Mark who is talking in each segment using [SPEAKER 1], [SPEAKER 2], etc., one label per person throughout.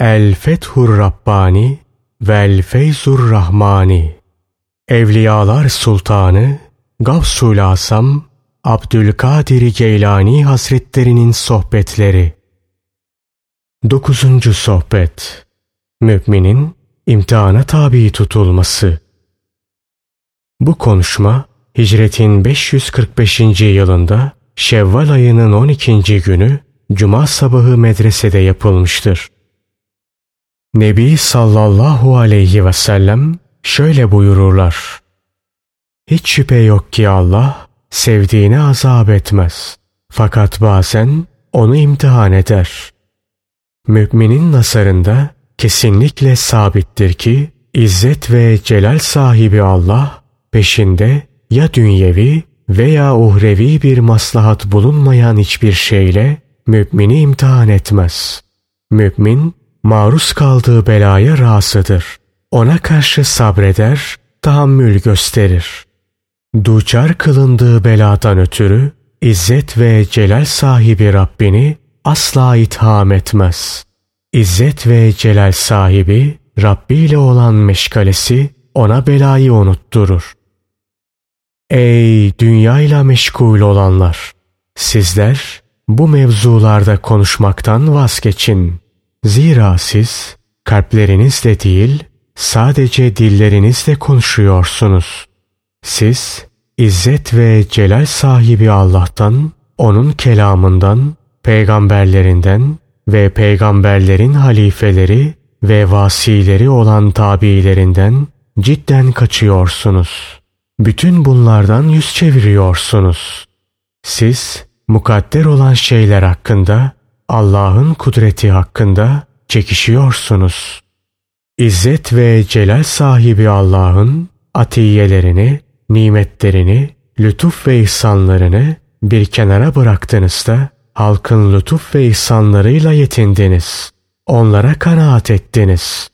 [SPEAKER 1] El Fethur Rabbani Vel Feyzur Rahmani Evliyalar Sultanı Gavsul Asam Abdülkadir Geylani Hazretlerinin Sohbetleri 9. Sohbet Müminin imtihana tabi tutulması Bu konuşma Hicretin 545. yılında Şevval ayının 12. günü Cuma sabahı medresede yapılmıştır. Nebi sallallahu aleyhi ve sellem şöyle buyururlar. Hiç şüphe yok ki Allah sevdiğini azap etmez. Fakat bazen onu imtihan eder. Müminin nasarında kesinlikle sabittir ki İzzet ve celal sahibi Allah peşinde ya dünyevi veya uhrevi bir maslahat bulunmayan hiçbir şeyle mümini imtihan etmez. Mümin maruz kaldığı belaya razıdır. Ona karşı sabreder, tahammül gösterir. Duçar kılındığı beladan ötürü İzzet ve celal sahibi Rabbini asla itham etmez. İzzet ve celal sahibi Rabbi ile olan meşgalesi ona belayı unutturur. Ey dünyayla meşgul olanlar! Sizler bu mevzularda konuşmaktan vazgeçin. Zira siz kalplerinizle değil sadece dillerinizle konuşuyorsunuz. Siz İzzet ve celal sahibi Allah'tan, onun kelamından, peygamberlerinden ve peygamberlerin halifeleri ve vasileri olan tabiilerinden cidden kaçıyorsunuz. Bütün bunlardan yüz çeviriyorsunuz. Siz mukadder olan şeyler hakkında, Allah'ın kudreti hakkında çekişiyorsunuz. İzzet ve celal sahibi Allah'ın atiyelerini, nimetlerini, lütuf ve ihsanlarını bir kenara bıraktınız da halkın lütuf ve ihsanlarıyla yetindiniz. Onlara kanaat ettiniz.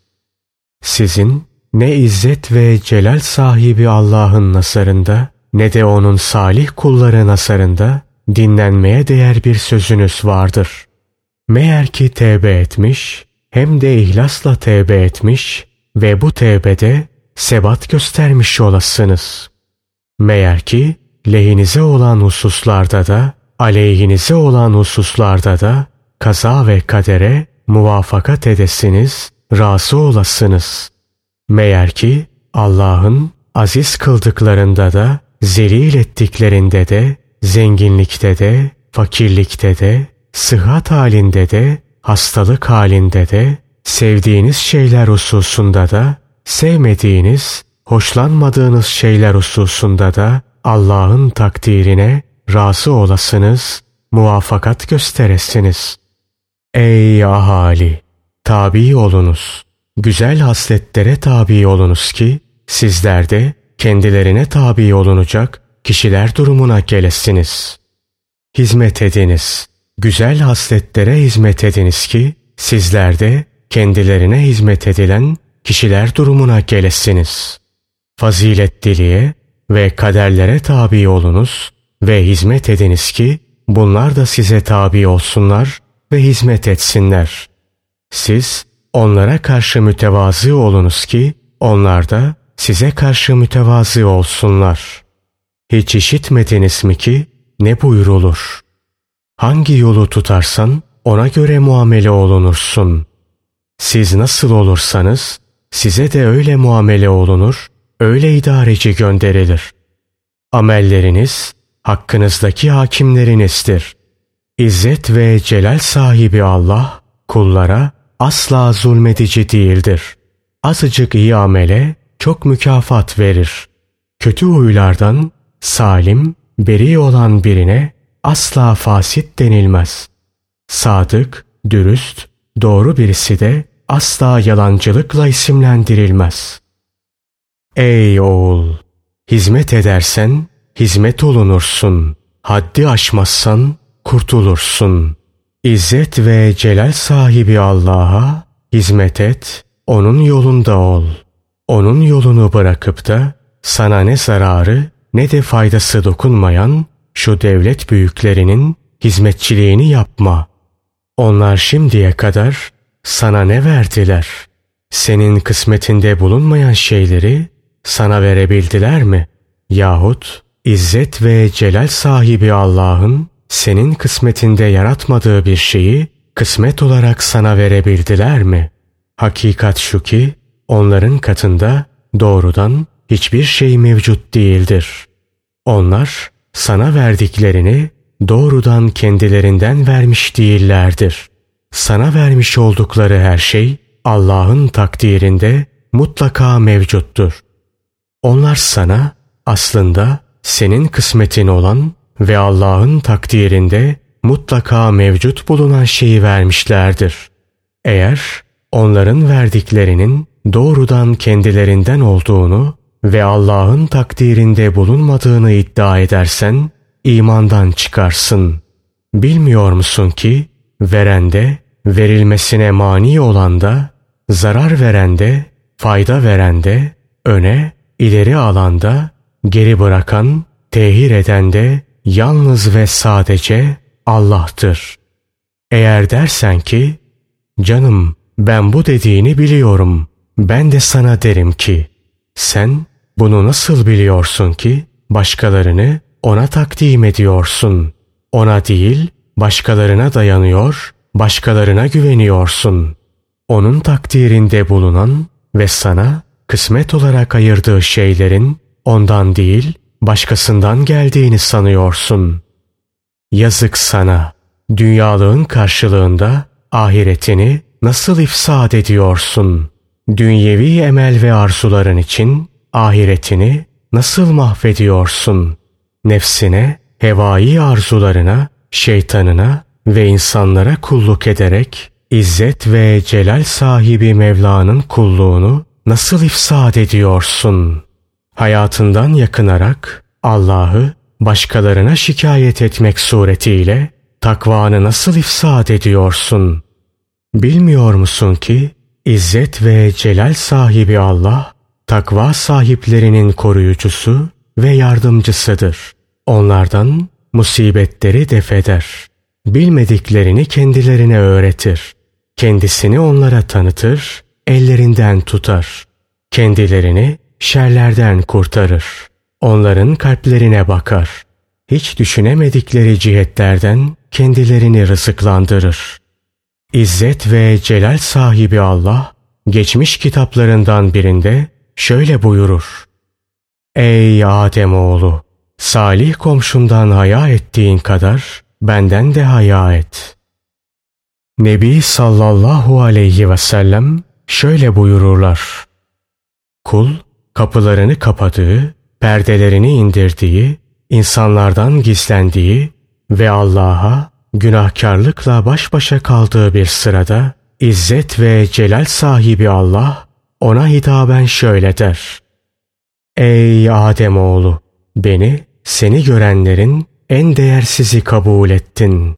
[SPEAKER 1] Sizin ne izzet ve celal sahibi Allah'ın nasarında ne de onun salih kulları nasarında dinlenmeye değer bir sözünüz vardır. Meğer ki tevbe etmiş, hem de ihlasla tevbe etmiş ve bu tevbede sebat göstermiş olasınız. Meğer ki lehinize olan hususlarda da, aleyhinize olan hususlarda da kaza ve kadere muvafakat edesiniz, razı olasınız. Meğer ki Allah'ın aziz kıldıklarında da, zelil ettiklerinde de, zenginlikte de, fakirlikte de, sıhhat halinde de, hastalık halinde de, sevdiğiniz şeyler hususunda da, sevmediğiniz, hoşlanmadığınız şeyler hususunda da Allah'ın takdirine razı olasınız, muvafakat gösteresiniz. Ey ahali! Tabi olunuz. Güzel hasletlere tabi olunuz ki sizler de kendilerine tabi olunacak kişiler durumuna gelesiniz. Hizmet ediniz. Güzel hasletlere hizmet ediniz ki sizler de kendilerine hizmet edilen kişiler durumuna gelesiniz. Fazilet diliye ve kaderlere tabi olunuz ve hizmet ediniz ki bunlar da size tabi olsunlar ve hizmet etsinler. Siz onlara karşı mütevazı olunuz ki onlar da size karşı mütevazı olsunlar. Hiç işitmediniz mi ki ne buyrulur? Hangi yolu tutarsan ona göre muamele olunursun. Siz nasıl olursanız size de öyle muamele olunur, öyle idareci gönderilir. Amelleriniz hakkınızdaki hakimlerinizdir. İzzet ve celal sahibi Allah kullara asla zulmedici değildir. Azıcık iyi amele çok mükafat verir. Kötü huylardan salim, beri olan birine asla fasit denilmez. Sadık, dürüst, doğru birisi de asla yalancılıkla isimlendirilmez. Ey oğul! Hizmet edersen hizmet olunursun. Haddi aşmazsan kurtulursun. İzzet ve celal sahibi Allah'a hizmet et, onun yolunda ol. Onun yolunu bırakıp da sana ne zararı ne de faydası dokunmayan şu devlet büyüklerinin hizmetçiliğini yapma. Onlar şimdiye kadar sana ne verdiler? Senin kısmetinde bulunmayan şeyleri sana verebildiler mi? Yahut İzzet ve celal sahibi Allah'ın senin kısmetinde yaratmadığı bir şeyi kısmet olarak sana verebildiler mi? Hakikat şu ki onların katında doğrudan hiçbir şey mevcut değildir. Onlar sana verdiklerini doğrudan kendilerinden vermiş değillerdir. Sana vermiş oldukları her şey Allah'ın takdirinde mutlaka mevcuttur. Onlar sana aslında senin kısmetin olan ve Allah'ın takdirinde mutlaka mevcut bulunan şeyi vermişlerdir. Eğer onların verdiklerinin doğrudan kendilerinden olduğunu ve Allah'ın takdirinde bulunmadığını iddia edersen imandan çıkarsın. Bilmiyor musun ki verende, verilmesine mani olan da, zarar verende, fayda verende, öne, ileri alanda, geri bırakan, tehir eden de yalnız ve sadece Allah'tır. Eğer dersen ki, canım ben bu dediğini biliyorum, ben de sana derim ki, sen bunu nasıl biliyorsun ki başkalarını ona takdim ediyorsun? Ona değil, başkalarına dayanıyor, başkalarına güveniyorsun. Onun takdirinde bulunan ve sana kısmet olarak ayırdığı şeylerin ondan değil, başkasından geldiğini sanıyorsun. Yazık sana, dünyalığın karşılığında ahiretini nasıl ifsad ediyorsun? Dünyevi emel ve arzuların için ahiretini nasıl mahvediyorsun? Nefsine, hevai arzularına, şeytanına ve insanlara kulluk ederek İzzet ve celal sahibi Mevla'nın kulluğunu nasıl ifsad ediyorsun? Hayatından yakınarak Allah'ı başkalarına şikayet etmek suretiyle takvanı nasıl ifsad ediyorsun? Bilmiyor musun ki İzzet ve celal sahibi Allah takva sahiplerinin koruyucusu ve yardımcısıdır. Onlardan musibetleri defeder. Bilmediklerini kendilerine öğretir. Kendisini onlara tanıtır, ellerinden tutar. Kendilerini şerlerden kurtarır. Onların kalplerine bakar. Hiç düşünemedikleri cihetlerden kendilerini rızıklandırır. İzzet ve celal sahibi Allah, geçmiş kitaplarından birinde şöyle buyurur. Ey Ademoğlu! Salih komşundan haya ettiğin kadar benden de haya et. Nebi sallallahu aleyhi ve sellem şöyle buyururlar. Kul kapılarını kapadığı, perdelerini indirdiği, insanlardan gizlendiği ve Allah'a günahkarlıkla baş başa kaldığı bir sırada İzzet ve celal sahibi Allah ona hitaben şöyle der. Ey Ademoğlu! Beni, seni görenlerin en değersizi kabul ettin.